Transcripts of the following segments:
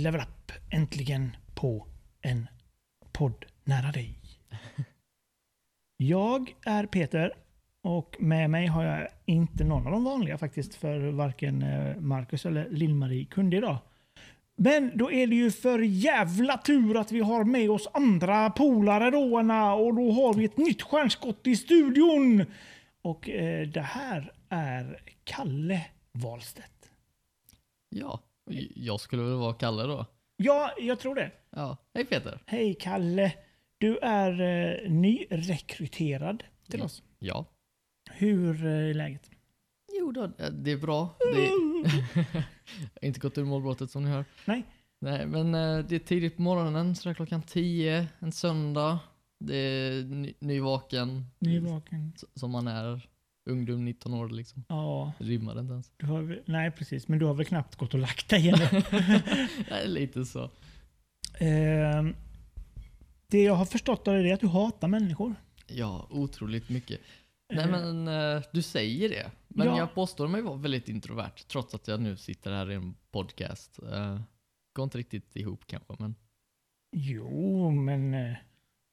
Level Up äntligen på en podd nära dig. Jag är Peter och med mig har jag inte någon av de vanliga faktiskt för varken eh, Marcus eller Lill-Marie kunde idag. Men då är det ju för jävla tur att vi har med oss andra polare då och då har vi ett nytt stjärnskott i studion. Och eh, det här är Kalle Wahlstedt. Ja, jag skulle väl vara Kalle då. Ja, jag tror det. Ja, hej Peter. Hej Kalle. Du är eh, nyrekryterad till oss. Ja. Hur eh, är läget? Jo då, eh, det är bra. Det jag har inte gått ur målbrottet som ni hör. Nej. Nej, men eh, det är tidigt på morgonen, sådär klockan 10, en söndag. Det är ny, nyvaken. Nyvaken. S- Som man är. Ungdom, 19 år liksom. Ja, Det rimmar inte ens. du har, väl- nej precis. Men du har väl knappt gått och lagt dig ännu. Nej, lite så. eh, det jag har förstått av det är att du hatar människor. Ja, otroligt mycket. Nej Eh, men eh, du säger det. Men Ja. jag påstår mig vara väldigt introvert trots att jag nu sitter här i en podcast. Uh, går inte riktigt ihop kanske men Jo, men eh,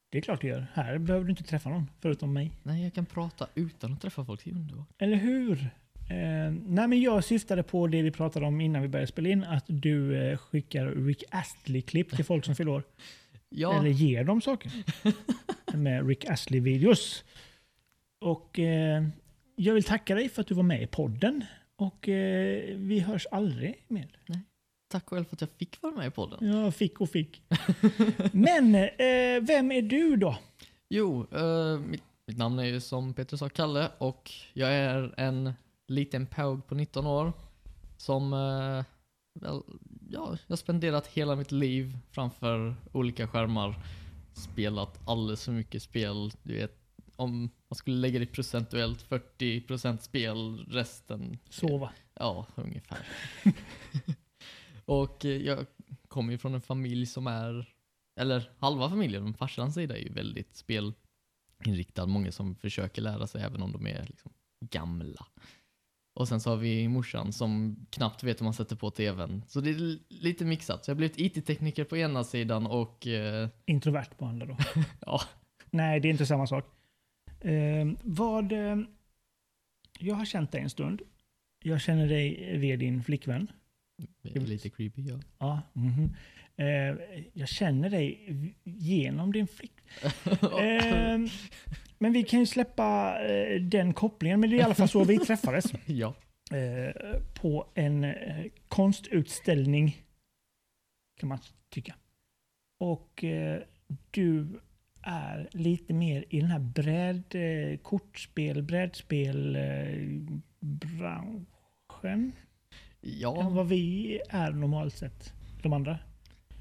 det är klart du gör. Här behöver du inte träffa någon förutom mig. nej jag kan prata utan att träffa folk. Det är underbart. Eller hur? Eh, nej, men jag syftade på det vi pratade om innan vi började spela in. Att du eh, skickar Rick Astley-klipp till folk som fyller år. Ja, Eller ger dem saker. med Rick Astley-videos. Och eh, jag vill tacka dig för att du var med i podden. Och eh, vi hörs aldrig mer. Tack själv för att jag fick vara med i podden. Jag fick och fick. Men eh, vem är du då? Jo, eh, mitt, mitt namn är ju som Peter sa Kalle och jag är en liten påg på 19 år som eh, väl, ja, jag har spenderat hela mitt liv framför olika skärmar. Spelat alldeles för mycket spel. Du vet, om man skulle lägga det procentuellt 40% spel, resten Sova. Ja, ungefär. och eh, jag kommer ju från en familj som är, eller halva familjen, men farsans sida är ju väldigt spelinriktad. Många som försöker lära sig även om de är liksom gamla. Och sen så har vi morsan som knappt vet hur man sätter på tvn. Så det är lite mixat. Så jag har blivit IT-tekniker på ena sidan och eh, Introvert på andra då. ja, Nej, det är inte samma sak. Eh, vad... Eh, jag har känt dig en stund. Jag känner dig via din flickvän. Lite creepy ja. Ja, mhm. eh, jag känner dig genom din flickvän. Eh, men vi kan ju släppa eh, den kopplingen. Men det är i alla fall så vi träffades. ja. Eh, på en eh, konstutställning. Kan man tycka. Och eh, du är lite mer i den här bräd, kortspel, brädspel branschen. Ja. Än vad vi är normalt sett. De andra.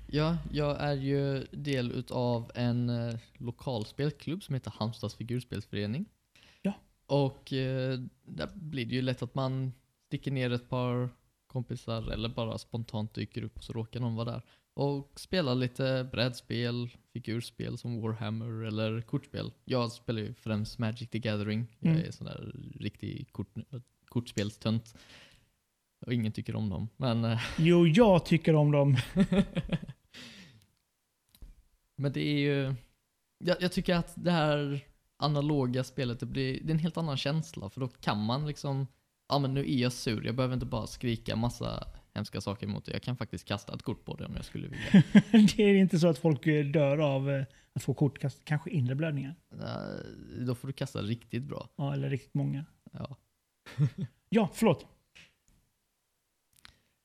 Ja, jag är ju del utav en eh, lokal spelklubb som heter Halmstads figurspelsförening. Ja. Och eh, där blir det ju lätt att man sticker ner ett par kompisar eller bara spontant dyker upp och så råkar någon vara där. Och spelar lite brädspel, figurspel som Warhammer eller kortspel. Jag spelar ju främst Magic the Gathering. Jag Mm. är sån där riktig kort, kortspelstönt. Och ingen tycker om dem. Men eh, Jo, jag tycker om dem. Men det är ju... Jag, jag tycker att det här analoga spelet, det, blir, det är en helt annan känsla. För då kan man liksom... Ja men nu är jag sur, jag behöver inte bara skrika massa hemska saker emot det. Jag kan faktiskt kasta ett kort på det om jag skulle vilja. det är inte så att folk eh, dör av eh, att få kortkast. Kanske inre blödningar. Då får du kasta riktigt bra. Ja, eller riktigt många. Ja. Ja, förlåt.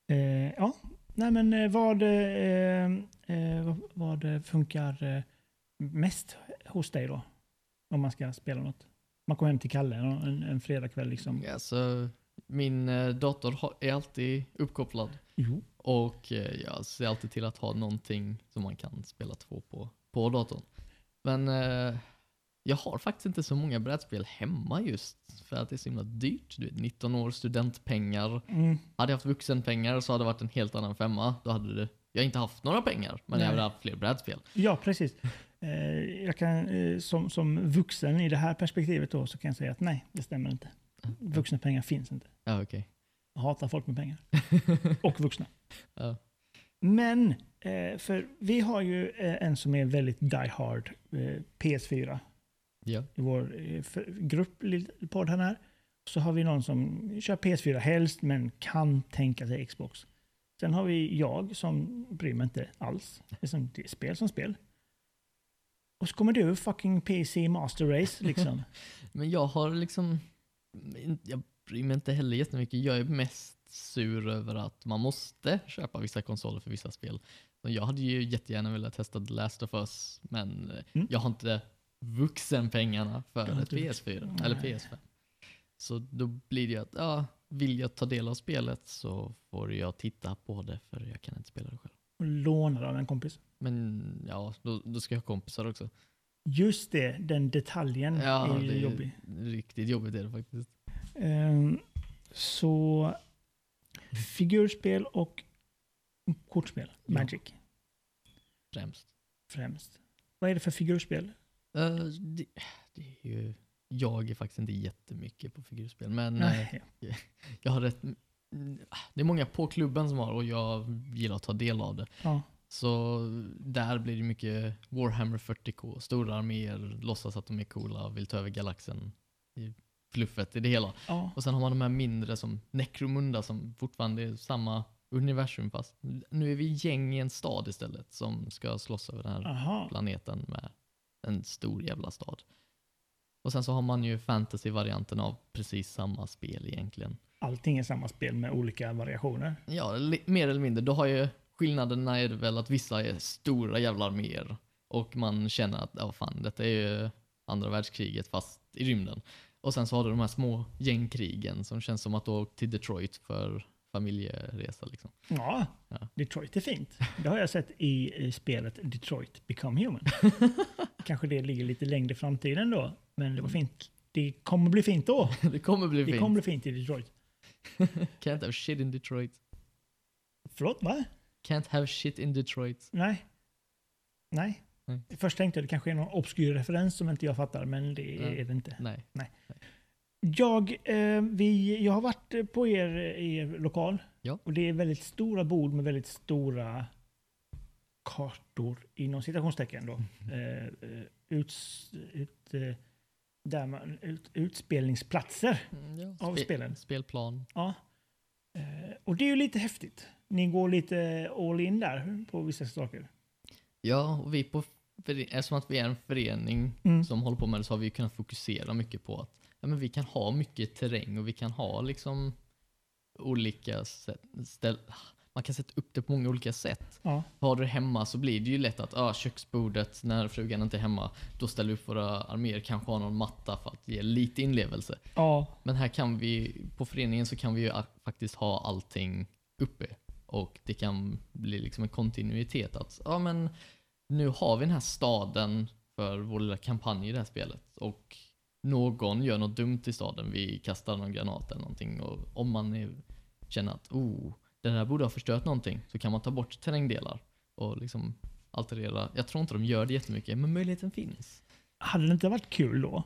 Eh, ja, nej men eh, vad, eh, eh, vad, vad funkar eh, mest hos dig då? Om man ska spela något. Man kommer hem till Kalle en, en fredagkväll liksom. Alltså, min dator är alltid uppkopplad. Jo. Och jag ser alltid till att ha någonting som man kan spela två på, på datorn. Men jag har faktiskt inte så många brädspel hemma just för att det är så himla dyrt. Du vet, 19 år, studentpengar. Mm. Hade jag haft vuxenpengar så hade det varit en helt annan femma. Då hade det, jag inte haft några pengar, men Nej. jag hade haft fler brädspel. Ja, precis. Eh, jag kan, eh, som, som vuxen i det här perspektivet då, så kan jag säga att nej, det stämmer inte. Vuxna pengar finns inte. Ja, okej. Jag hatar folk med pengar. Och vuxna. Ja. Men, eh, för vi har ju en som är väldigt die hard eh, PS4 Ja. i vår eh, grupp, podd här. Så har vi någon som kör PS4 helst, men kan tänka sig Xbox. Sen har vi jag som bryr mig inte alls. Det är, som, det är spel som spel. Och så kommer du fucking PC Master Race liksom. Men jag har liksom, jag bryr mig inte heller jättemycket. Jag är mest sur över att man måste köpa vissa konsoler för vissa spel. Jag hade ju jättegärna velat testa The Last of Us, men eh, Mm. jag har inte vuxenpengarna för ett inte PS4 eller Nej. PS5. Så då blir det ju att, ja, vill jag ta del av spelet så får jag titta på det för jag kan inte spela det själv. Och lånar av en kompis. Men ja, då, då ska jag ha kompisar också. Just det, den detaljen Ja, är det är jobbig. riktigt jobbigt är det faktiskt. Ehm, så figurspel och kortspel. Ja. Magic Främst. främst. Vad är det för figurspel? Eh, det, det är ju, jag är faktiskt inte jättemycket på figurspel, men eh, Nej. jag har rätt, mm, det är många på klubben som har och jag gillar att ta del av det. Ja. Så där blir det mycket Warhammer 40K, stora arméer, låtsas att de är coola och vill ta över galaxen i fluffet i det hela. Ja. Och sen har man de här mindre som Necromunda som fortfarande är samma universum fast nu är vi gäng i en stad istället som ska slåss över den här Aha. planeten med en stor jävla stad. Och sen så har man ju fantasy-varianten av precis samma spel egentligen. Allting är samma spel med olika variationer. Ja, mer eller mindre. Då har ju skillnaden är väl att vissa är stora jävla arméer och man känner att, ja fan, detta är ju andra världskriget fast i rymden. Och sen så har du de här små gängkrigen som känns som att du åkt till Detroit för familjeresa liksom. Ja, Ja. Detroit är fint. Det har jag sett i, spelet Detroit Become Human. Kanske det ligger lite längre i framtiden då, men det var fint. Det kommer bli fint då. det kommer bli Det fint. kommer bli fint i Detroit. Can't have shit in Detroit. Förlåt, va? Can't have shit in Detroit. Nej. Nej. Nej. Först tänkte jag det kanske är någon obskyr referens som inte jag fattar, men det Nej. är det inte. Nej. Jag, eh, vi, jag har varit på er, er lokal Ja. och det är väldigt stora bord med väldigt stora kartor inom citationstecken då. Eh, eh, uts, ut, eh, där man, ut, utspelningsplatser Mm, ja, av spe- spelen. Spelplan. Ja. Eh, och det är ju lite häftigt. Ni går lite all in där på vissa saker. Ja, och vi på eftersom att vi är en förening Mm. som håller på med det så har vi kunnat fokusera mycket på att ja, men vi kan ha mycket terräng och vi kan ha liksom olika sätt, ställ, man kan sätta upp det på många olika sätt. Ja. Har du det hemma så blir det ju lätt att ah, köksbordet när frugan inte är hemma, då ställer vi upp våra arméer, kanske har någon matta för att ge lite inlevelse. Ja, Men här kan vi, på föreningen så kan vi ju faktiskt ha allting uppe. Och det kan bli liksom en kontinuitet att, ja men nu har vi den här staden för vår lilla kampanj i det här spelet. Och någon gör något dumt i staden, vi kastar någon granat eller någonting. Och om man är, känner att, oh, den här borde ha förstört någonting, så kan man ta bort terrängdelar. Och liksom alterera. Jag tror inte de gör det jättemycket, men möjligheten finns. hade det inte varit kul då,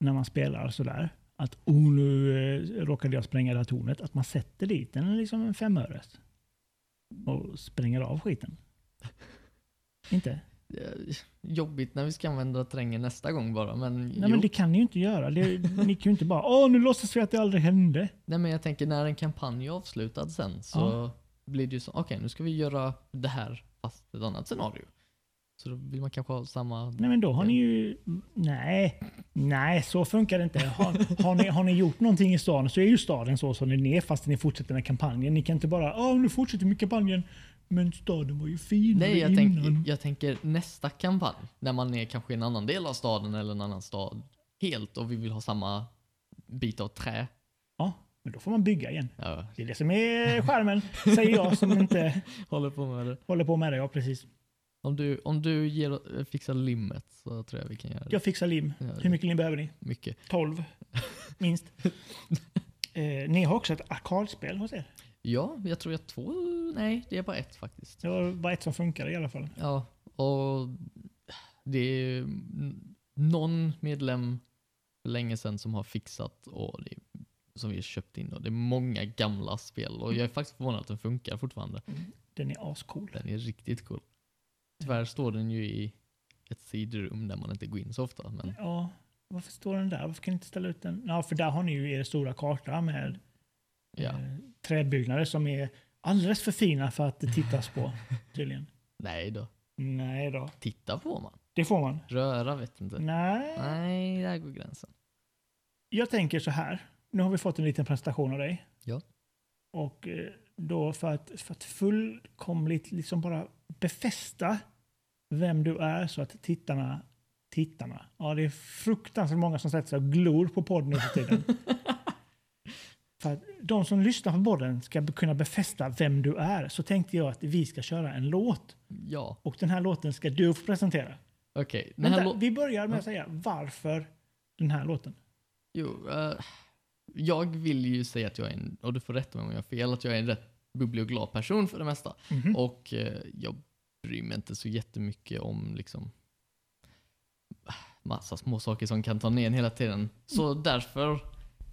när man spelar sådär, att oh, nu eh, råkade jag spränga det här tornet, att man sätter dit en, liksom en femöres och spränger av skiten? Inte? Eh, Jobbigt när vi ska använda terrängen nästa gång bara, men Nej jo. men det kan ni ju inte göra. Det, ni kan ju inte bara åh nu låtsas vi att det aldrig hände. Nej men jag tänker när en kampanj är avslutad sen så Ja. blir det ju så, okej nu ska vi göra det här fast ett annat scenario. Så då vill man kanske ha samma... Nej men då har ni ju... Nej, nej så funkar det inte. Har, har, ni, har ni gjort någonting i staden så är ju staden så som den är fast ni fortsätter med kampanjen. Ni kan inte bara åh nu fortsätter vi med kampanjen. Men staden var ju finare Nej jag, tänk, jag tänker nästa kampanj, när man är kanske i en annan del av staden eller en annan stad helt och vi vill ha samma bit av trä. Ja, men då får man bygga igen. Ja, Det är det som är skärmen, säger jag som inte håller på med det. håller på med det. Ja, precis. Om du, om du ger, fixar limmet så tror jag vi kan göra det. Jag fixar lim. Ja, Hur mycket lim behöver ni? Mycket. 12, minst. eh, ni har också ett arkadspel hos er. Ja, jag tror jag två, nej det är bara ett faktiskt. Det var bara ett som funkade i alla fall. Ja, och det är någon medlem för länge sedan som har fixat och det som vi har köpt in och det är många gamla spel och jag är faktiskt förvånad att den funkar fortfarande. Den är ascool. Den är riktigt cool. Tyvärr står den ju i ett sidrum där man inte går in så ofta. Men Ja, varför står den där? Varför kan ni inte ställa ut den? Ja, för där har ni ju er stora karta med ja. eh, träbyggnader som är alldeles för fina för att tittas på, tydligen. Nej då. Nej då. Titta på man. Det får man. Röra vet inte. Nej. Nej, där går gränsen. Jag tänker så här. Nu har vi fått en liten presentation av dig. Ja. Och eh, då för att, för att fullkomligt liksom bara befästa vem du är så att tittarna, tittarna, ja det är fruktansvärt många som sätter sig och glor på podden nu för tiden. för att de som lyssnar på podden ska kunna befästa vem du är så tänkte jag att vi ska köra en låt. Ja, Och den här låten ska du få presentera. okej. Vänta, lå- vi börjar med att säga varför den här låten. Jo, eh, jag vill ju säga att jag är en, och du får rätta mig om jag har fel, att jag är en rätt bubblig och glad person för det mesta. Mhm. Och eh, jag bryr mig inte så jättemycket om liksom massa små saker som kan ta ner en hela tiden. Så därför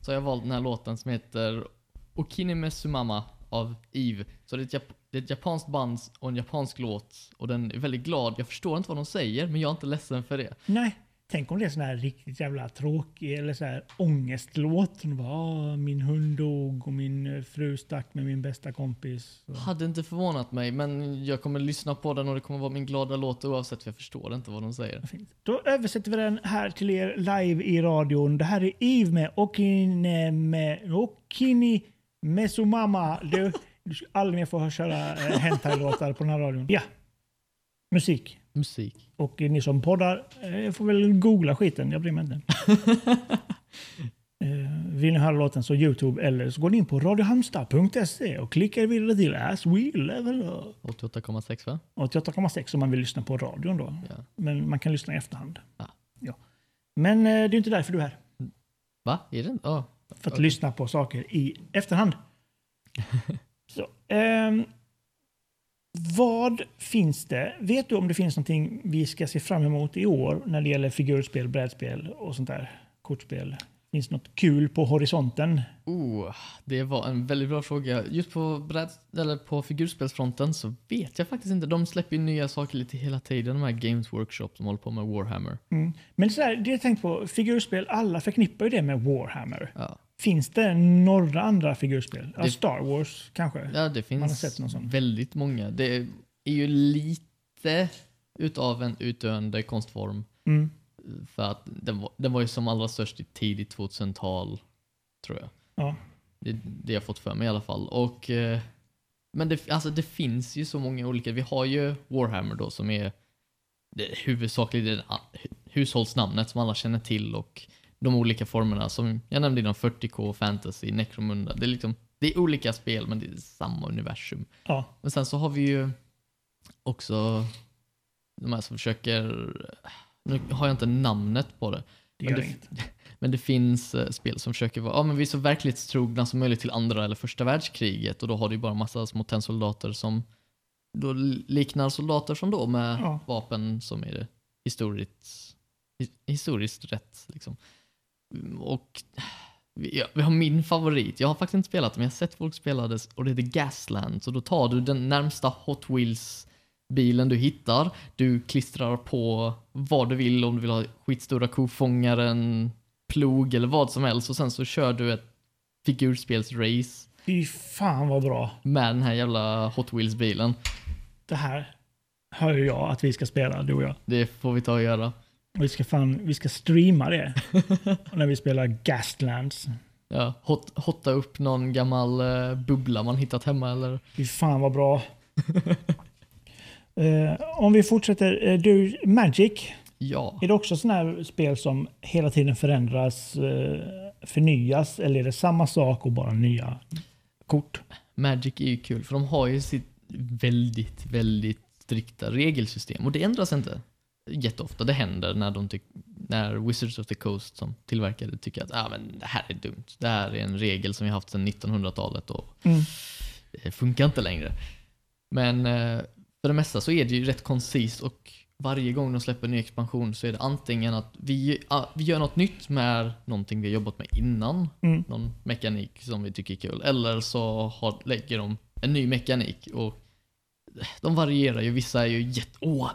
så har jag valt den här låten som heter Okinime Sumama av Eve. Så det är, ett Jap- det är ett japanskt band och en japansk låt och den är väldigt glad. Jag förstår inte vad de säger men jag är inte ledsen för det. Nej, tänk om det är sån här riktigt jävla tråkig eller så här ångestlåt. Hon bara, "Ah, min hund dog och min eh, fru stack med min bästa kompis. Så. Hade inte förvånat mig men jag kommer lyssna på den och det kommer vara min glada låt oavsett för jag förstår inte vad de säger. Fint. Då översätter vi den här till er live i radion. Det här är Eve med Okine med Okini Mesumama. Du, du ska aldrig mer få köra eh, hentai-låtar på den här radion. Ja. Musik. Musik. Och ni som poddar eh, får väl googla skiten. Jag bryr mig inte. Eh, vill ni höra låten så Youtube eller så går ni in på radiohamstad.se och klickar vidare till As We Level Up. 88,6 va? 88,6 om man vill lyssna på radion då. Ja. Men man kan lyssna i efterhand. Ja. Ja. Men eh, det är inte därför du är här. Va? Är det inte? Ja. För att Okej. lyssna på saker i efterhand. så, ehm, vad finns det? Vet du om det finns någonting vi ska se fram emot i år när det gäller figurspel, brädspel och sånt där? Kortspel. Finns det något kul på horisonten? Oh, det var en väldigt bra fråga. Just på, bräd, eller på figurspelsfronten så vet jag faktiskt inte. De släpper ju nya saker lite hela tiden, de här Games Workshop som håller på med Warhammer. Mm. Men så det jag tänkt på, figurspel, alla förknippar ju det med Warhammer. Ja, Finns det några andra figurspel? Ja, Star Wars kanske? ja det Man har finns sett någon sån. väldigt många. Det är ju lite utav en utdöende konstform. Mm. För att den var, den var ju som allra störst i tidigt 2000-tal, tror jag. Ja. Det, det har jag fått för mig i alla fall. Och, eh, men det, alltså det finns ju så många olika. Vi har ju Warhammer då som är det, huvudsakligen det hushållsnamnet som alla känner till och de olika formerna som jag nämnde innan 40K, fantasy, Necromunda. Det är, liksom, det är olika spel men det är samma universum. ja. Men sen så har vi ju också de här som försöker, nu har jag inte namnet på det, Det Men gör det- inget. men det finns eh, spel som försöker vara, ja men vi är så verklighetstrogna som möjligt till andra eller första världskriget och då har du ju bara massa små tennsoldater som då liknar soldater som då med Ja. vapen som är historiskt, his- historiskt rätt liksom. Och ja, vi har min favorit, jag har faktiskt inte spelat det men jag har sett folk spela det och det heter Gasland. Så då tar du den närmsta Hot Wheels bilen du hittar, du klistrar på vad du vill om du vill ha skitstora kofångare, en plog eller vad som helst och sen så kör du ett figurspelsrace Fy fan vad bra. med den här jävla Hot Wheels-bilen. Det här hör ju jag att vi ska spela, du och jag. Det får vi ta och göra. Vi ska, fan, vi ska streama det. när vi spelar Gastlands. Ja, hot, hotta upp någon gammal eh, bubbla man hittat hemma eller? Fy fan vad bra. Eh, om vi fortsätter. eh, du, Magic. Ja. Är det också sådana här spel som hela tiden förändras, eh, förnyas? Eller är det samma sak och bara nya kort? Magic är ju kul för de har ju sitt väldigt, väldigt strikta regelsystem och det ändras inte jätteofta. Det händer när, de när Wizards of the Coast som tillverkare tycker att ah, men det här är dumt. Det här är en regel som vi haft sedan 1900-talet och Mm. det funkar inte längre. Men eh, för det mesta så är det ju rätt koncist och varje gång de släpper en ny expansion så är det antingen att vi, ah, vi gör något nytt med någonting vi har jobbat med innan, Mm. någon mekanik som vi tycker är kul, eller så har, lägger de en ny mekanik och de varierar ju. Vissa är ju jätte... Åh,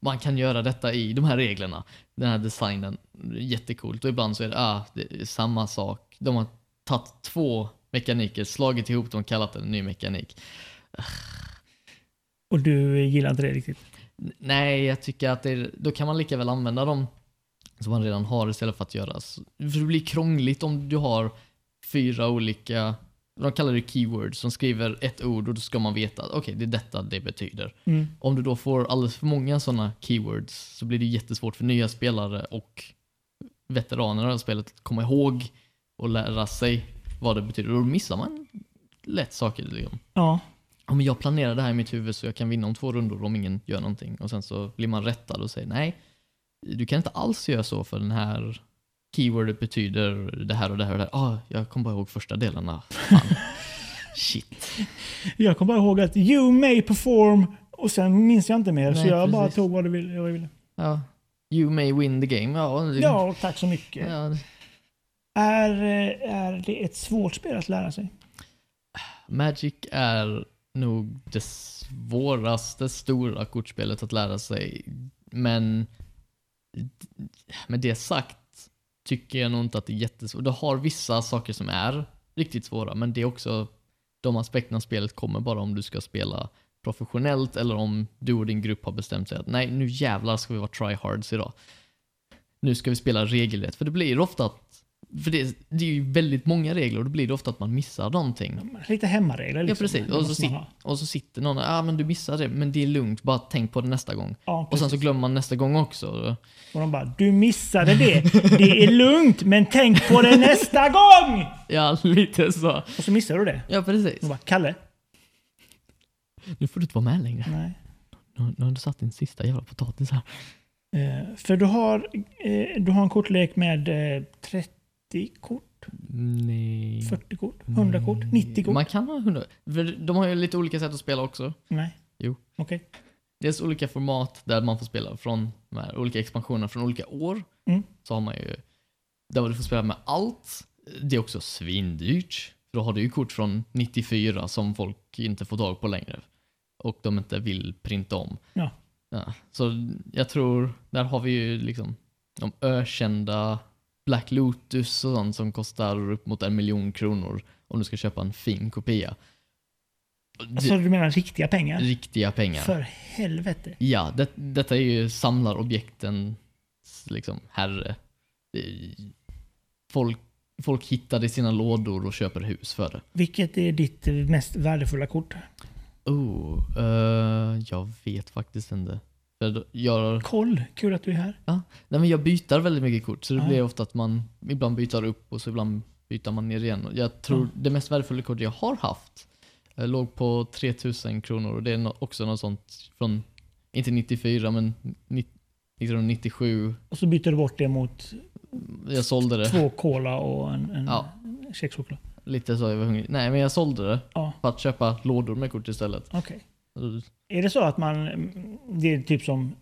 man kan göra detta i de här reglerna. Den här designen. Jättecoolt. Och ibland så är det, ah, det är samma sak. De har tagit två mekaniker, slagit ihop dem och kallat det en ny mekanik. Och du gillar inte det riktigt? Nej, jag tycker att det är, då kan man lika väl använda dem som man redan har istället för att göra. För det blir krångligt om du har fyra olika, de kallar det keywords, som skriver ett ord och då ska man veta att okej, det är detta det betyder. Mm. Om du då får alldeles för många sådana keywords så blir det jättesvårt för nya spelare och veteraner av spelet att komma ihåg och lära sig vad det betyder. Och då missar man lätt saker. Liksom. Ja. Ja, men jag planerar det här i mitt huvud så jag kan vinna om två rundor om ingen gör någonting. Och sen så blir man rättad och säger nej, du kan inte alls göra så för den här keywordet betyder det här och det här och det här. Ah, jag kommer bara ihåg första delarna. Fan. Shit. Jag kommer bara ihåg att you may perform och sen minns jag inte mer. så Nej, jag bara precis. tog vad du ville. Jag ville. Ja. You may win the game. Ja, det- Ja, tack så mycket. ja, det- Är, är det ett svårt spel att lära sig? Magic är nog det svåraste stora kortspelet att lära sig. Men med det sagt tycker jag nog inte att det är jättesvårt. Det har vissa saker som är riktigt svåra, men det är också de aspekterna av spelet kommer bara om du ska spela professionellt eller om du och din grupp har bestämt sig att nej, nu jävlar ska vi vara tryhards idag. Nu ska vi spela regelrätt, för det blir ofta att för det, det är ju väldigt många regler och då blir det ofta att man missar någonting. Lite hemmaregler Ja liksom. precis, Det och så, sit, och så sitter någon och ja ah, men du missade det, men det är lugnt, bara tänk på det nästa gång. Ja, Och sen så precis. glömmer man nästa gång också. Och de bara, du missade det. Det är lugnt, men tänk på det nästa gång! Ja, lite så. Och så missar du det. Ja precis. De bara, Kalle? Nu får du inte vara med längre. Nej. Nu, nu har du satt din sista jävla potatis här. Eh, för du har, eh, du har en kortlek med eh, 30 kort, Nej. 40 kort, 100 kort, 90 kort. Man kan ha 100. För de har ju lite olika sätt att spela också. Nej. Jo. Okej. Dels olika format där man får spela från de här olika expansionerna från olika år. Mm. Så har man ju där du får spela med allt. Det är också svindyrt. För då har du ju kort från 94 som folk inte får tag på längre. Och de inte vill printa om. Ja. Ja, så jag tror, där har vi ju liksom de ökända Black Lotus och sånt som kostar upp mot en miljon kronor om du ska köpa en fin kopia. Alltså du menar riktiga pengar? Riktiga pengar. För helvete. Ja, det, detta är ju samlarobjektens liksom herre. Folk, folk hittar det i sina lådor och köper hus för det. Vilket är ditt mest värdefulla kort? Oh, eh, jag vet faktiskt inte. För jag, Koll, kul att du är här. nej men jag byter väldigt mycket kort, så det Ja. blir ofta att man ibland byter upp och så ibland byter man ner igen. Och Jag tror Ja. det mest värdefulla kortet jag har haft eh, låg på 3000 kronor och det är nå- också något sånt från, inte 94 men ni- 1997. Och så byter du bort det mot Jag sålde det. två cola och en, en Ja. kexchoklad. Lite så, jag var hungrig. Nej, men jag sålde det Ja, för att köpa lådor med kort istället. okej. Är det så att man, det är typ som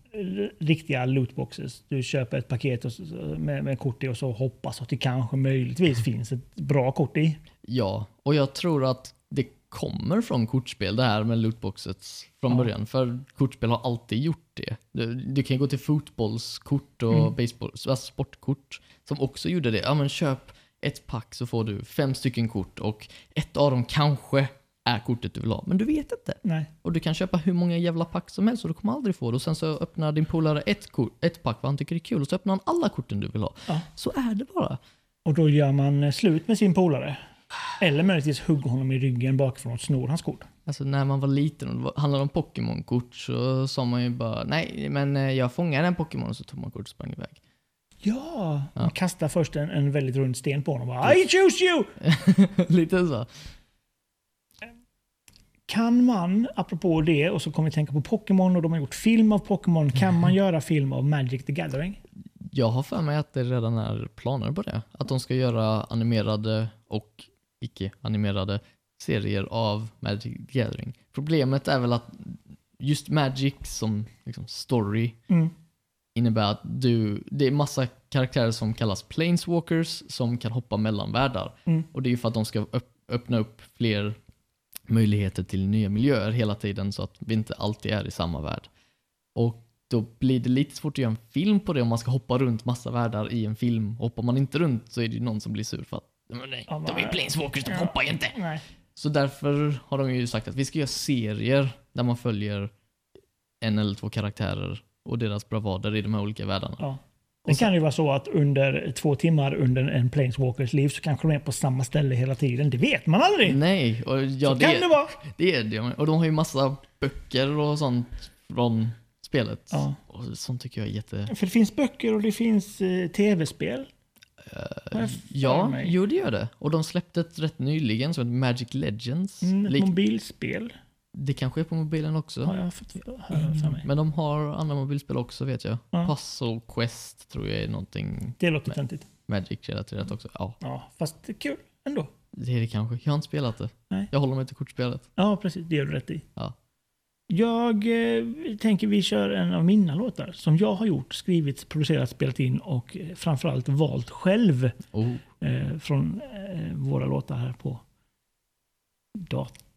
riktiga lootboxes. Du köper ett paket och, med, med kort i och så hoppas att det kanske möjligtvis finns ett bra kort i. Ja, och jag tror att det kommer från kortspel det här med lootboxes från Ja. början. För kortspel har alltid gjort det. Du, du kan gå till fotbollskort och Mm. baseball, alltså sportkort som också gjorde det. Ja men köp ett pack så får du fem stycken kort och ett av dem kanske är kortet du vill ha. Men du vet inte. Nej. Och du kan köpa hur många jävla pack som helst och du kommer aldrig få det. Och sen så öppnar din polare ett, kort, ett pack vad han tycker är kul och så öppnar han alla korten du vill ha. Ja. Så är det bara. Och då gör man slut med sin polare. Eller möjligtvis hugger honom i ryggen bakifrån och snor hans kort. Alltså när man var liten och det var- handlade om Pokémon-kort så sa man ju bara nej, men eh, jag fångade en Pokémon och så tog man kort och sprang iväg. Ja, Ja. man kastar först en, en väldigt rund sten på honom och bara I choose you! Lite så. Kan man, apropå det, och så kommer vi tänka på Pokémon och de har gjort film av Pokémon. Kan man göra film av Magic the Gathering? Jag har för mig att det redan är planer på det. Att de ska göra animerade och icke-animerade serier av Magic the Gathering. Problemet är väl att just Magic som liksom story Mm. innebär att du, det är massa karaktärer som kallas planeswalkers som kan hoppa mellan världar. Mm. Och det är ju för att de ska öpp- öppna upp fler möjligheter till nya miljöer hela tiden så att vi inte alltid är i samma värld. Och då blir det lite svårt att göra en film på det om man ska hoppa runt massa världar i en film. Hoppar man inte runt så är det ju någon som blir sur för att nej, de är men- planeswalkers, de hoppar ju inte. Nej. Så därför har de ju sagt att vi ska göra serier där man följer en eller två karaktärer och deras bravader i de här olika världarna. Ja. Det kan ju vara så att under två timmar under en Planeswalkers liv så kanske de är på samma ställe hela tiden. Det vet man aldrig. Nej, och ja, så det, kan det vara. det är det. Och de har ju massa böcker och sånt från spelet. Ja. Och sånt tycker jag är jätte... För det finns böcker och det finns eh, tv-spel. För Ja, mig. jo det gör det. Och de släppte ett rätt nyligen som heter Magic Legends. Mm, ett Lik- mobilspel det kanske är på mobilen också. har jag fått höra för mig. Men de har andra mobilspel också vet jag. Ja. Puzzle Quest tror jag är någonting Det låter töntigt. Magic-relaterat också. Ja, Ja, fast det är kul ändå. det är det kanske. Jag har inte spelat det. Nej. Jag håller mig till kortspelet. Ja, precis. Det gör du rätt i. Ja. Jag eh, tänker vi kör en av mina låtar som jag har gjort, skrivit, producerat, spelat in och eh, framförallt valt själv Oh. eh, från eh, våra låtar här på datorn.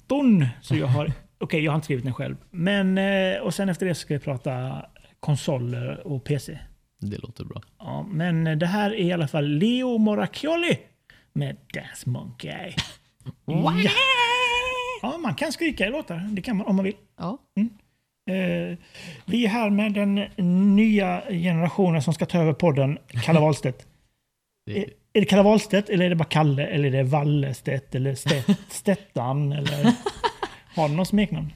Så jag har, okej jag har inte skrivit den själv. Men, eh, och sen efter det ska vi prata konsoler och PC. Det låter bra. Ja, men det här är i alla fall Leo Moracchioli med Dance Monkey. Ja. ja, man kan skrika i låtar. Det kan man om man vill. Ja. Eh, vi är här med den nya generationen som ska ta över podden, Kalle Wahlstedt. Det, Är, det Kalle Wahlstedt eller är det bara Kalle eller är det Wallestedt eller Stedt, Stettan eller har du någon smeknamn?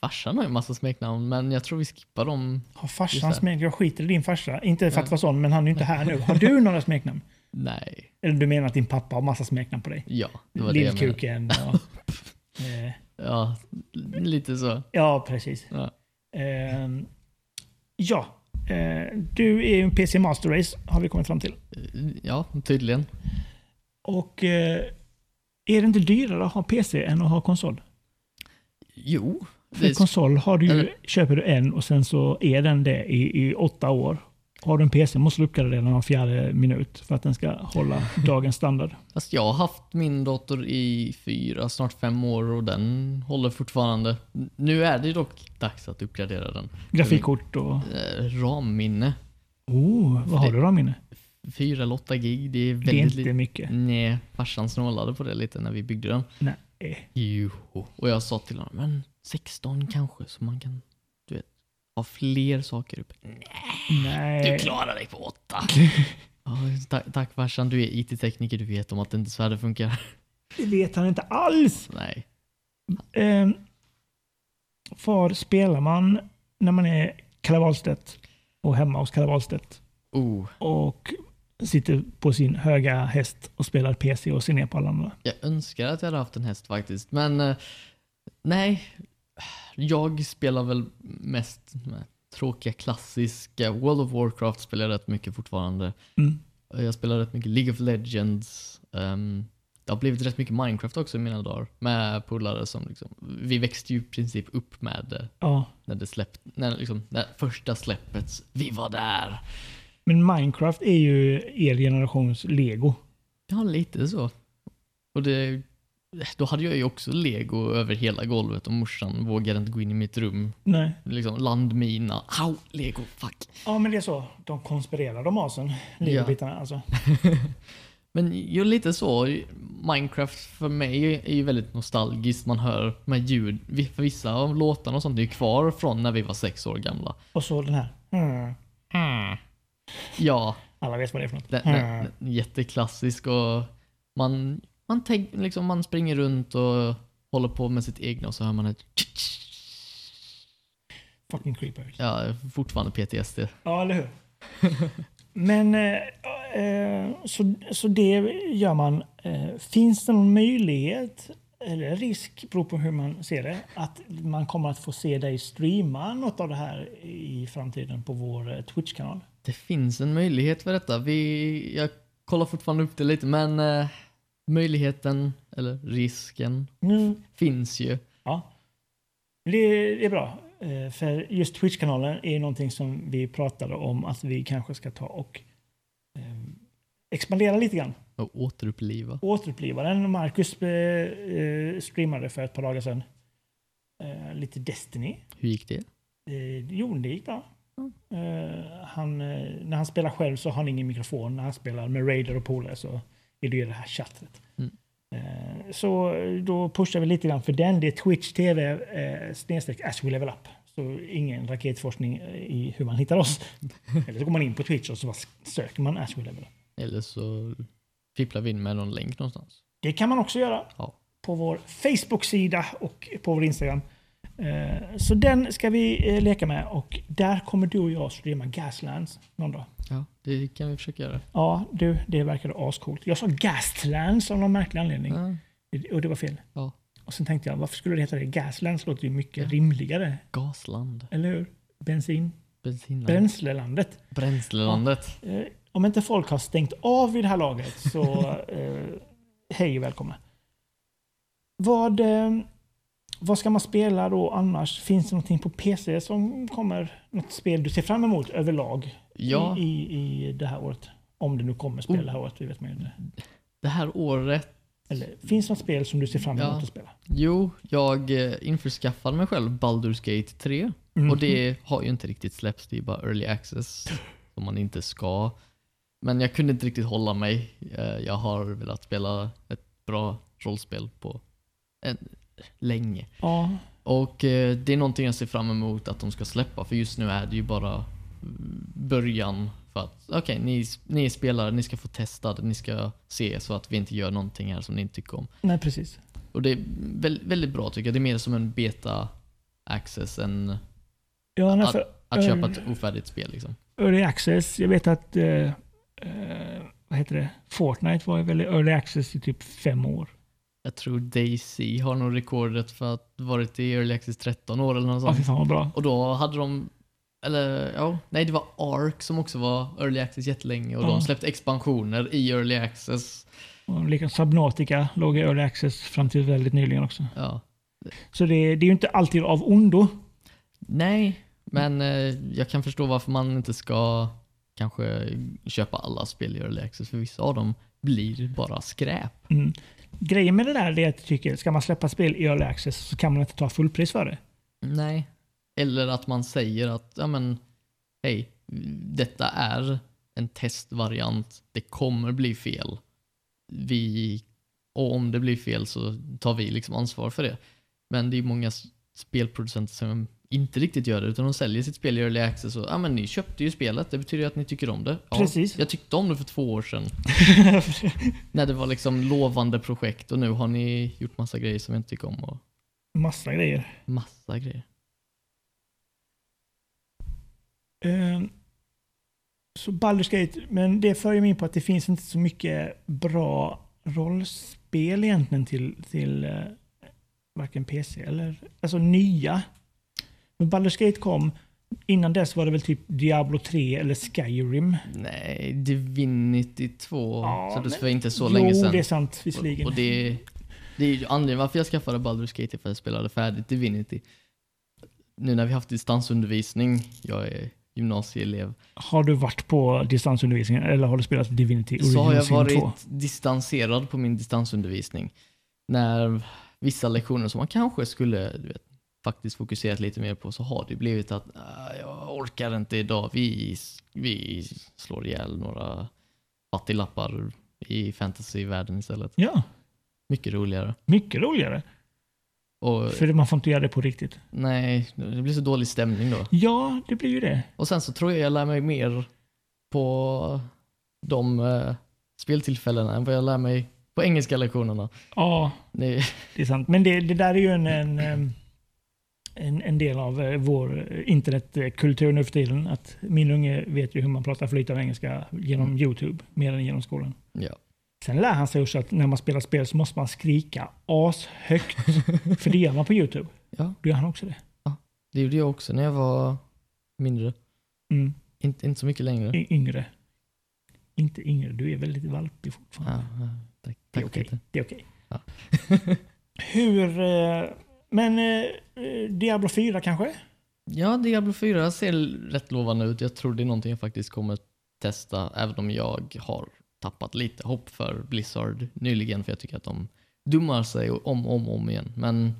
farsan har ju massa smeknamn, men jag tror vi skippar dem. Har farsan smeknamn? Jag skiter i din farsa. Inte för att vara sån, men han är ju inte här nu. Har du några smeknamn? Nej. Eller du menar att din pappa har massa smeknamn på dig? Ja, det var det jag menade. Lillkuken och... eh, Ja, lite så. ja, precis. Ja. Ehm, ja, eh, du är ju en PC Master Race har vi kommit fram till. Ja, tydligen. Och eh, är det inte dyrare att ha PC än att ha konsol? Jo. För konsol har du ju, köper du en och sen så är den det i, i åtta år. Har du en PC måste du uppgradera den var fjärde minut för att den ska hålla dagens standard. fast jag har haft min dator i fyra, snart fem år och den håller fortfarande. Nu är det dock dags att uppgradera den. Grafikkort och... Eh, RAM-minne. Oh, vad har du då minne? 4 eller 8 gig, det är Det är väldigt inte mycket. Nej, farsan snålade på det lite när vi byggde den. Nej. Jo. Och jag sa till honom, men 16 kanske så man kan, ha fler saker uppe. Nej. Du klarar dig på 8. Ja, tack, tack farsan, du är IT-tekniker, du vet om att inte svärdet funkar. Det vet han inte alls. Nej. Eh, var spelar man när man är Kalle Wahlstedt och hemma hos Kalle Wahlstedt Oh, och sitter på sin höga häst och spelar PC och ser ner på alla andra? jag önskar att jag hade haft en häst faktiskt, men eh, nej. Jag spelar väl mest tråkiga klassiska. World of Warcraft spelar jag rätt mycket fortfarande. Mm. Jag spelar rätt mycket League of Legends. ehm, det har blivit rätt mycket Minecraft också i mina dagar. Med polare som liksom, vi växte ju i princip upp med det Ja. när det släppte, när liksom, när första släppet, vi var där. Men Minecraft är ju er generations lego. Ja, lite så. Och det, då hade jag ju också lego över hela golvet och morsan vågade inte gå in i mitt rum. Nej. Liksom landmina. Au, lego, fuck. Ja, men det är så. De konspirerar de asen. Legobitarna alltså. Men ju lite så, Minecraft för mig är ju väldigt nostalgiskt. Man hör med ljud, för vissa av låtarna och sånt är ju kvar från när vi var sex år gamla. Och så den här. Mm. Ja, Alla vet vad det är för något. den, Mm. den, den, jätteklassisk och man, man, tänk, liksom, man springer runt och håller på med sitt egna och så hör man ett Fucking creepers. Ja, fortfarande PTSD. Ja, eller hur? Men eh, eh, så, så det gör man. Eh, finns det någon möjlighet, eller risk, beror på hur man ser det, att man kommer att få se dig streama något av det här i framtiden på vår eh, Twitch-kanal? Det finns en möjlighet för detta. Vi, jag kollar fortfarande upp det lite, men eh, möjligheten, eller risken, Mm. finns ju. Ja. Det, är bra. Eh, För just Twitch-kanalen är någonting som vi pratade om att vi kanske ska ta och eh, expandera lite grann. Och återuppliva. Återuppliva den. Marcus eh, streamade för ett par dagar sedan. Lite Destiny. Hur gick det? Jo, det gick bra. Mm. Han, när han spelar själv så har han ingen mikrofon. När han spelar med Raider och polare så är det ju det här chattet. Mm. Eh, så då pushar vi lite grann för den. Det är Twitch TV eh, snedstreck as we level up. Så ingen raketforskning eh, i hur man hittar oss. Eller så går man in på Twitch och så söker man as we level up. Eller så fipplar vi in med någon länk någonstans. Det kan man också göra Ja. på vår Facebook-sida och på vår Instagram. Eh, Så den ska vi eh, leka med och där kommer du och jag streama Gaslands någon dag. Ja, det kan vi försöka göra. Ja, du, det verkade ascoolt. Jag sa Gaslands av någon märklig anledning Ja, och det var fel. ja. Och sen tänkte jag, varför skulle det heta det? Gaslands låter ju mycket Ja. rimligare, Gasland. eller hur? Bensin, Bensinland. bränslelandet. Bränslelandet. Eh, Om inte folk har stängt av vid det här laget så eh, hej och välkomna. Vad, eh, vad ska man spela då annars? Finns det någonting på PC som kommer? Något spel du ser fram emot överlag Ja, i, i, i det här året? Om det nu kommer spel Oh. det här året, vi vet man ju inte. det här året. Eller finns det något spel som du ser fram emot Ja. att spela? Jo, jag eh, införskaffade mig själv Baldur's Gate 3. Mm. Och det har ju inte riktigt släppts, det är bara early access. Som man inte ska. Men jag kunde inte riktigt hålla mig. Eh, Jag har velat spela ett bra rollspel på en, länge. Ja, Och eh, det är någonting jag ser fram emot att de ska släppa, för just nu är det ju bara mm, början för att okej, ni, ni är spelare, ni ska få testa det, ni ska se så att vi inte gör någonting här som ni inte tycker om. nej precis. Och det är väl, väldigt bra tycker jag. Det är mer som en beta access än Ja, nej, att, för att köpa early- ett ofärdigt spel liksom. Early Access, jag vet att eh, eh, vad heter det? Fortnite var väl Early Access i typ fem år. Jag tror Daisy har nog rekordet för att varit i early access 13 år eller något Ja, sånt. fan vad bra. Och då hade de, eller ja, nej det var Ark som också var early access jättelänge och Ja. de släppte expansioner i early access. Och likadant Subnautica låg i Early Access fram till väldigt nyligen också. Ja. Så det, det är ju inte alltid av ondo. Nej, men eh, jag kan förstå varför man inte ska kanske köpa alla spel i early access för vissa av dem blir bara skräp. Mm. Grejen med det där är att jag tycker, ska man släppa spel i Early Access så kan man inte ta fullpris för det. Nej. Eller att man säger att, ja men, hej, detta är en testvariant. Det kommer bli fel. Vi, och om det blir fel så tar vi liksom ansvar för det. Men det är många spelproducenter som inte riktigt gör det, utan de säljer sitt spel i early access och, ja men ni köpte ju spelet, det betyder ju att ni tycker om det. Ja, Precis. Jag tyckte om det för två år sedan. När det var liksom lovande projekt och nu har ni gjort massa grejer som jag inte tycker om och Massa grejer. massa grejer. Ehm, så Baldur's Gate, men det för ju mig in på att det finns inte så mycket bra rollspel egentligen till, till eh, varken PC eller alltså nya. Men Baldur's Gate kom, innan dess var det väl typ Diablo 3 eller Skyrim. Nej, Divinity 2 Ja, släpptes men- för inte så jo, länge sedan. det är sant och, visserligen. och det, det är ju anledningen varför jag skaffade Baldur's Gate för att jag spelade färdigt Divinity. Nu när vi haft distansundervisning, jag är gymnasieelev, Har du varit på distansundervisningen eller har du spelat Divinity så har Original jag varit 2? distanserad på min distansundervisning. När vissa lektioner som man kanske skulle du vet, faktiskt fokuserat lite mer på så har det blivit att "Ah, jag orkar inte idag, vi, vi slår ihjäl några fattiglappar i fantasyvärlden istället. Ja, Mycket roligare. mycket roligare. Och För man får inte göra det på riktigt. nej, det blir så dålig stämning då. Ja, det blir ju det. Och sen så tror jag jag lär mig mer på de eh, speltillfällena än vad jag lär mig på engelska lektionerna. Ja, Det, Det är sant. Men det, det där är ju en, en, en, en del av eh, vår eh, internetkultur nu för tiden. Att min unge vet ju hur man pratar flytande engelska genom Mm. YouTube mer än genom skolan. ja. Sen lär han sig också att när man spelar spel så måste man skrika ashögt. för det gör man på YouTube. ja, Då gör han också det. det gjorde jag också när jag var mindre. Mm. Inte, inte så mycket längre. Y- Yngre. Inte yngre, du är väldigt valpig Ja, fortfarande. ja, tack, Det är okej. Är okej. Ja. Hur... eh, Men eh, Diablo 4 kanske? Ja, Diablo 4 ser rätt lovande ut. Jag tror det är någonting jag faktiskt kommer testa, även om jag har tappat lite hopp för Blizzard nyligen för jag tycker att de dummar sig om och om, om igen. Men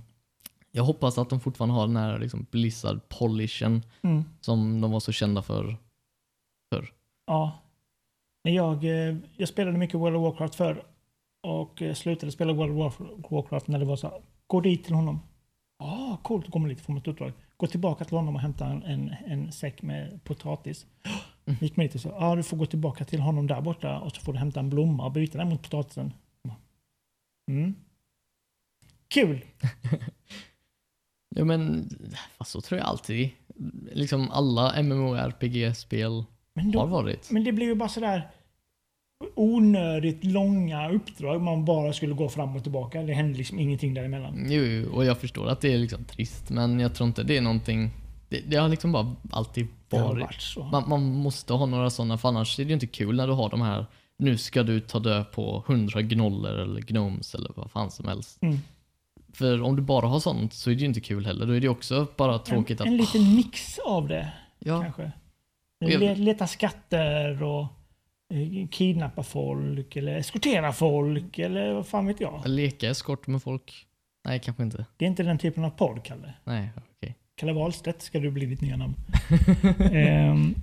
jag hoppas att de fortfarande har den här liksom Blizzard-polishen Mm. som de var så kända för. Ja. Men Jag, eh, jag spelade mycket World of Warcraft förr. Och eh, slutade spela World of Warcraft när det var så här, Gå dit till honom. Ja, ah, coolt. Kommer lite från ett uppdrag. Gå tillbaka till honom och hämta en, en, en säck med potatis. Mm. Gick med dit och sa, ja ah, du får gå tillbaka till honom där borta och så får du hämta en blomma och byta den mot potatisen. Mm. Kul! Jo men, fast så tror jag alltid. Liksom alla MMORPG-spel har då, varit. men det blir ju bara sådär onödigt långa uppdrag. Man bara skulle gå fram och tillbaka. Det hände liksom ingenting däremellan. Jo, jo, och jag förstår att det är liksom trist, men jag tror inte det är någonting... Det, det har liksom bara alltid varit. varit så. Man, man måste ha några sådana, för annars är det ju inte kul när du har de här nu ska du ta död på hundra gnoller eller gnomes eller vad fan som helst. Mm. För om du bara har sånt så är det ju inte kul heller. Då är det också bara tråkigt en, att... en liten mix av det ja, kanske. leta skatter och kidnappa folk eller eskortera folk eller vad fan vet jag. leka eskort med folk. Nej, kanske inte. Det är inte den typen av podd, Kalle. Nej, okej. Kalle Wahlstedt ska du bli ditt nya namn. Ehm,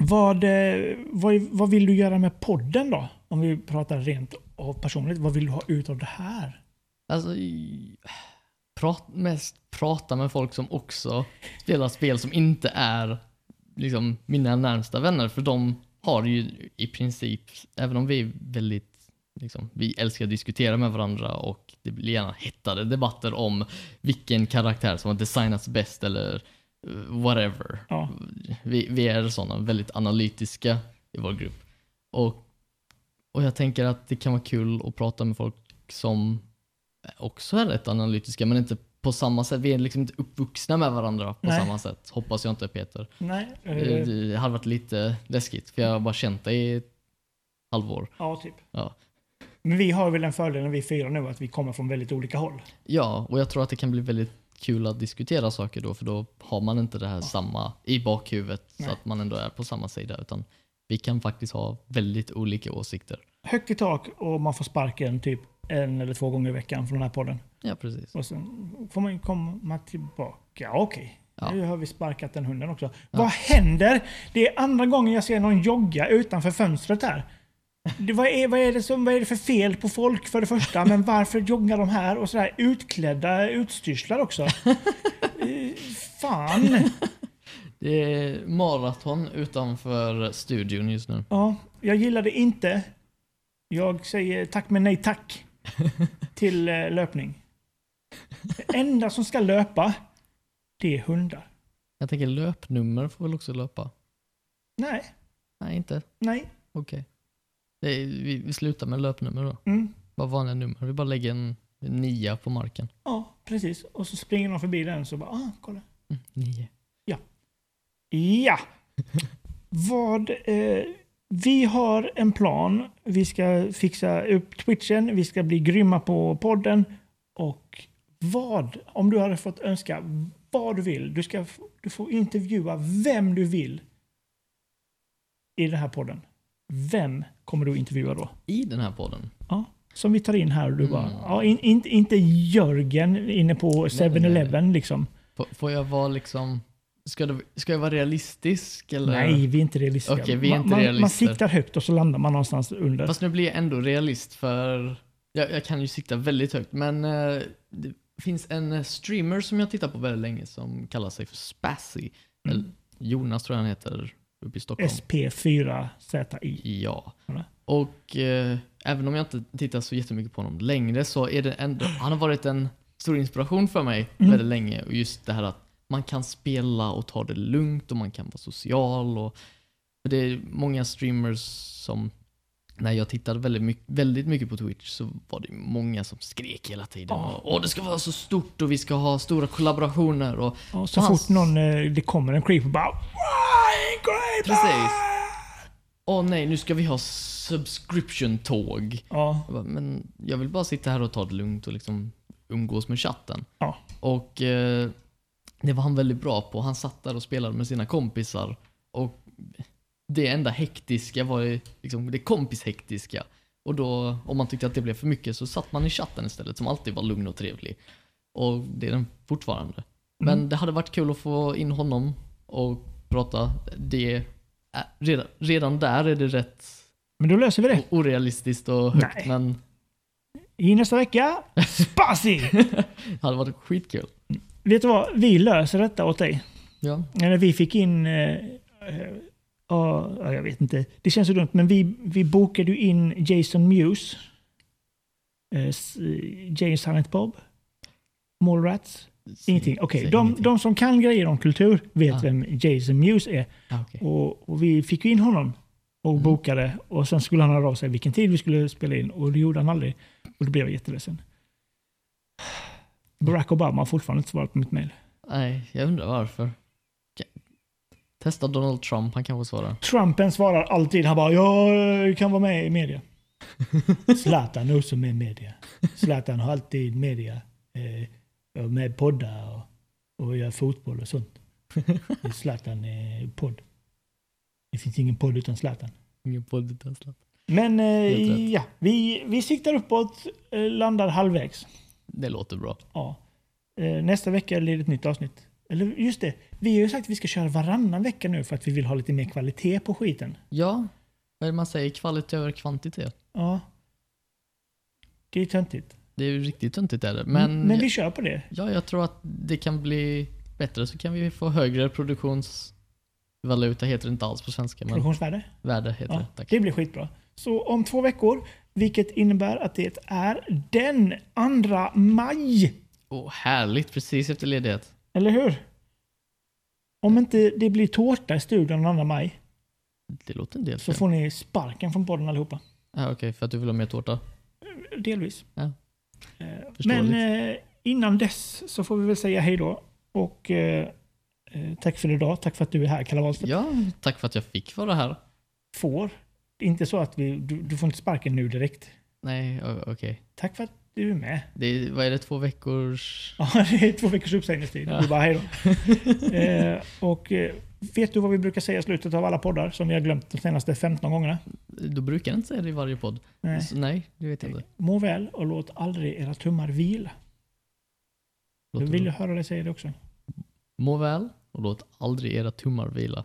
vad, eh, vad, vad vill du göra med podden då? Om vi pratar rent och personligt. Vad vill du ha ut av det här? Alltså, prat, mest prata med folk som också spelar spel som inte är liksom mina närmsta vänner. För de har ju i princip, även om vi är väldigt, liksom, vi älskar att diskutera med varandra och det blir gärna hettade debatter om vilken karaktär som har designats bäst eller eh, whatever. Ja. Vi, vi är sådana väldigt analytiska i vår grupp. Och, och jag tänker att det kan vara kul att prata med folk som också är rätt analytiska men inte på samma sätt. Vi är liksom inte uppvuxna med varandra på Nej. samma sätt. Hoppas jag inte Peter. Nej. Eh, Det hade varit lite läskigt för jag har bara känt dig i ett halvår. ja, typ. Ja. Men vi har väl den fördelen vi fyra nu att vi kommer från väldigt olika håll. Ja, och jag tror att det kan bli väldigt kul att diskutera saker då för då har man inte det här samma i bakhuvudet Nej. så att man ändå är på samma sida utan vi kan faktiskt ha väldigt olika åsikter. Högt i tak och man får sparken typ en eller två gånger i veckan från den här podden. Ja, precis. Och sen får man ju komma tillbaka. Okej. Ja. Nu har vi sparkat den hunden också. Vad händer? Det är andra gången jag ser någon jogga utanför fönstret här. Det, vad, är, vad, är det som, vad är det för fel på folk för det första? Men varför joggar de här och sådär utklädda utstyrslar också? Eh, Fan! Det är maraton utanför studion just nu. Ja, jag gillar det inte. Jag säger tack men nej tack till eh, löpning. Det enda som ska löpa, det är hundar. Jag tänker löpnummer får väl också löpa? Nej, Nej, inte? nej. Okej. Är- Vi, vi slutar med löpnummer då. Mm. Bara vanliga nummer. Vi bara lägger en, nia på marken. Ja, precis. Och så springer de förbi den så bara, ah, kolla. Mm, nio. Ja! Vad... Eh, vi har en plan. Vi ska fixa upp Twitchen. Vi ska bli grymma på podden. Och vad, om du hade fått önska vad du vill. Du, ska, du får intervjua vem du vill i den här podden. Vem kommer du intervjua då? I den här podden? Ja, som vi tar in här och du bara... Mm. Ja, in, in, inte Jörgen inne på nej, nej. 7-Eleven liksom. Får jag vara liksom... Ska, det, ska jag vara realistisk eller? Nej, vi är inte realistiska. Okej, vi är man, inte man, man realister. siktar högt och så landar man någonstans under. Fast nu blir jag ändå realist för jag, jag kan ju sikta väldigt högt men eh, det finns en eh, streamer som jag tittar på väldigt länge som kallar sig för Spazzy. Mm. Eller Jonas tror jag han heter uppe i Stockholm. SP4ZI. Ja. Eller? Och eh, även om jag inte tittar så jättemycket på honom längre så är det ändå, han har varit en stor inspiration för mig Mm. väldigt länge. Och just det här att man kan spela och ta det lugnt och man kan vara social. Och, för det är många streamers som, när jag tittade väldigt mycket, väldigt mycket på Twitch så var det många som skrek hela tiden. Ja. Och, Åh, det ska vara så stort och vi ska ha stora kollaborationer. Och, Och så Och fort någon, eh, det kommer en creeper bara... Precis. Åh nej, nu ska vi ha subscription-tåg. Ja, Jag bara, men jag vill bara sitta här och ta det lugnt och liksom umgås med chatten. Ja. Och eh, det var han väldigt bra på. Han satt där och spelade med sina kompisar. Och det enda hektiska var liksom det kompishektiska. Och då, om man tyckte att det blev för mycket så satt man i chatten istället som alltid var lugn och trevlig. Och det är den fortfarande. Men Mm. det hade varit kul att få in honom och prata. Det är, redan, redan där är det rätt Men då löser vi det. orealistiskt och högt Nej. men I nästa vecka, Spasi! det hade varit skitkul. Vet du vad? Vi löser detta åt dig. Ja. Eller vi fick in... Eh, eh, ja, jag vet inte. Det känns så dumt, men vi, vi bokade ju in Jason Mewes. Eh, s- Jay Silent Bob. Mallrats. Ingenting. Okej, Säg de, de som kan grejer om kultur vet Ah. vem Jason Mewes är. Ah, okej. Och, och vi fick ju in honom och Mm. bokade. Och sen skulle han höra av sig vilken tid vi skulle spela in. Och det gjorde han aldrig. Och då blev jag jätteledsen. Barack Obama har fortfarande inte svarat på mitt mejl. Nej, jag undrar varför. Testa Donald Trump, han kanske svarar. Trumpen svarar alltid. Han bara jag kan vara med i media. Zlatan också med i media. Zlatan har alltid media. Eh, med poddar och, och gör fotboll och sånt. Zlatan är podd. Det finns ingen podd utan Zlatan. Ingen podd utan Zlatan. Men eh, ja, vi, vi siktar uppåt, eh, landar halvvägs. Det låter bra. Ja. Eh, nästa vecka blir det ett nytt avsnitt. Eller just det, vi har ju sagt att vi ska köra varannan vecka nu för att vi vill ha lite mer kvalitet på skiten. Ja, vad är det man säger? Kvalitet över kvantitet. Ja. Det är töntigt. Det är ju riktigt töntigt är det. Men, Men, men vi kör på det. ja, jag tror att det kan bli bättre så kan vi få högre produktionsvaluta, heter det inte alls på svenska, men Produktionsvärde. värde heter Ja, det. Tack. det blir skitbra. Så om två veckor, vilket innebär att det är den 2 maj. Åh, härligt, precis efter ledighet. Eller hur? Om inte det blir tårta i studion den 2 maj Det låter en del så fel. får ni sparken från podden allihopa. Ja, Okej, för att du vill ha mer tårta. Delvis. Ja. Eh. Men eh, innan dess så får vi väl säga hej då. Och eh, tack för idag. Tack för att du är här, Kalle Wahlstedt. Ja, tack för att jag fick vara här. Får. Det är inte så att vi, du, du får inte sparken nu direkt. Nej, okej. Tack för att du är med. Det är, vad är det, två veckors... Ja, det är två veckors uppsägningstid. Ja. Du bara hej då. eh, och eh, vet du vad vi brukar säga i slutet av alla poddar som vi har glömt de senaste 15 gångerna? Då brukar inte säga det i varje podd. Nej. Så, nej, det vet jag inte. Må väl och låt aldrig era tummar vila. Jag Låter vill bra. höra dig säga det också. Må väl och låt aldrig era tummar vila.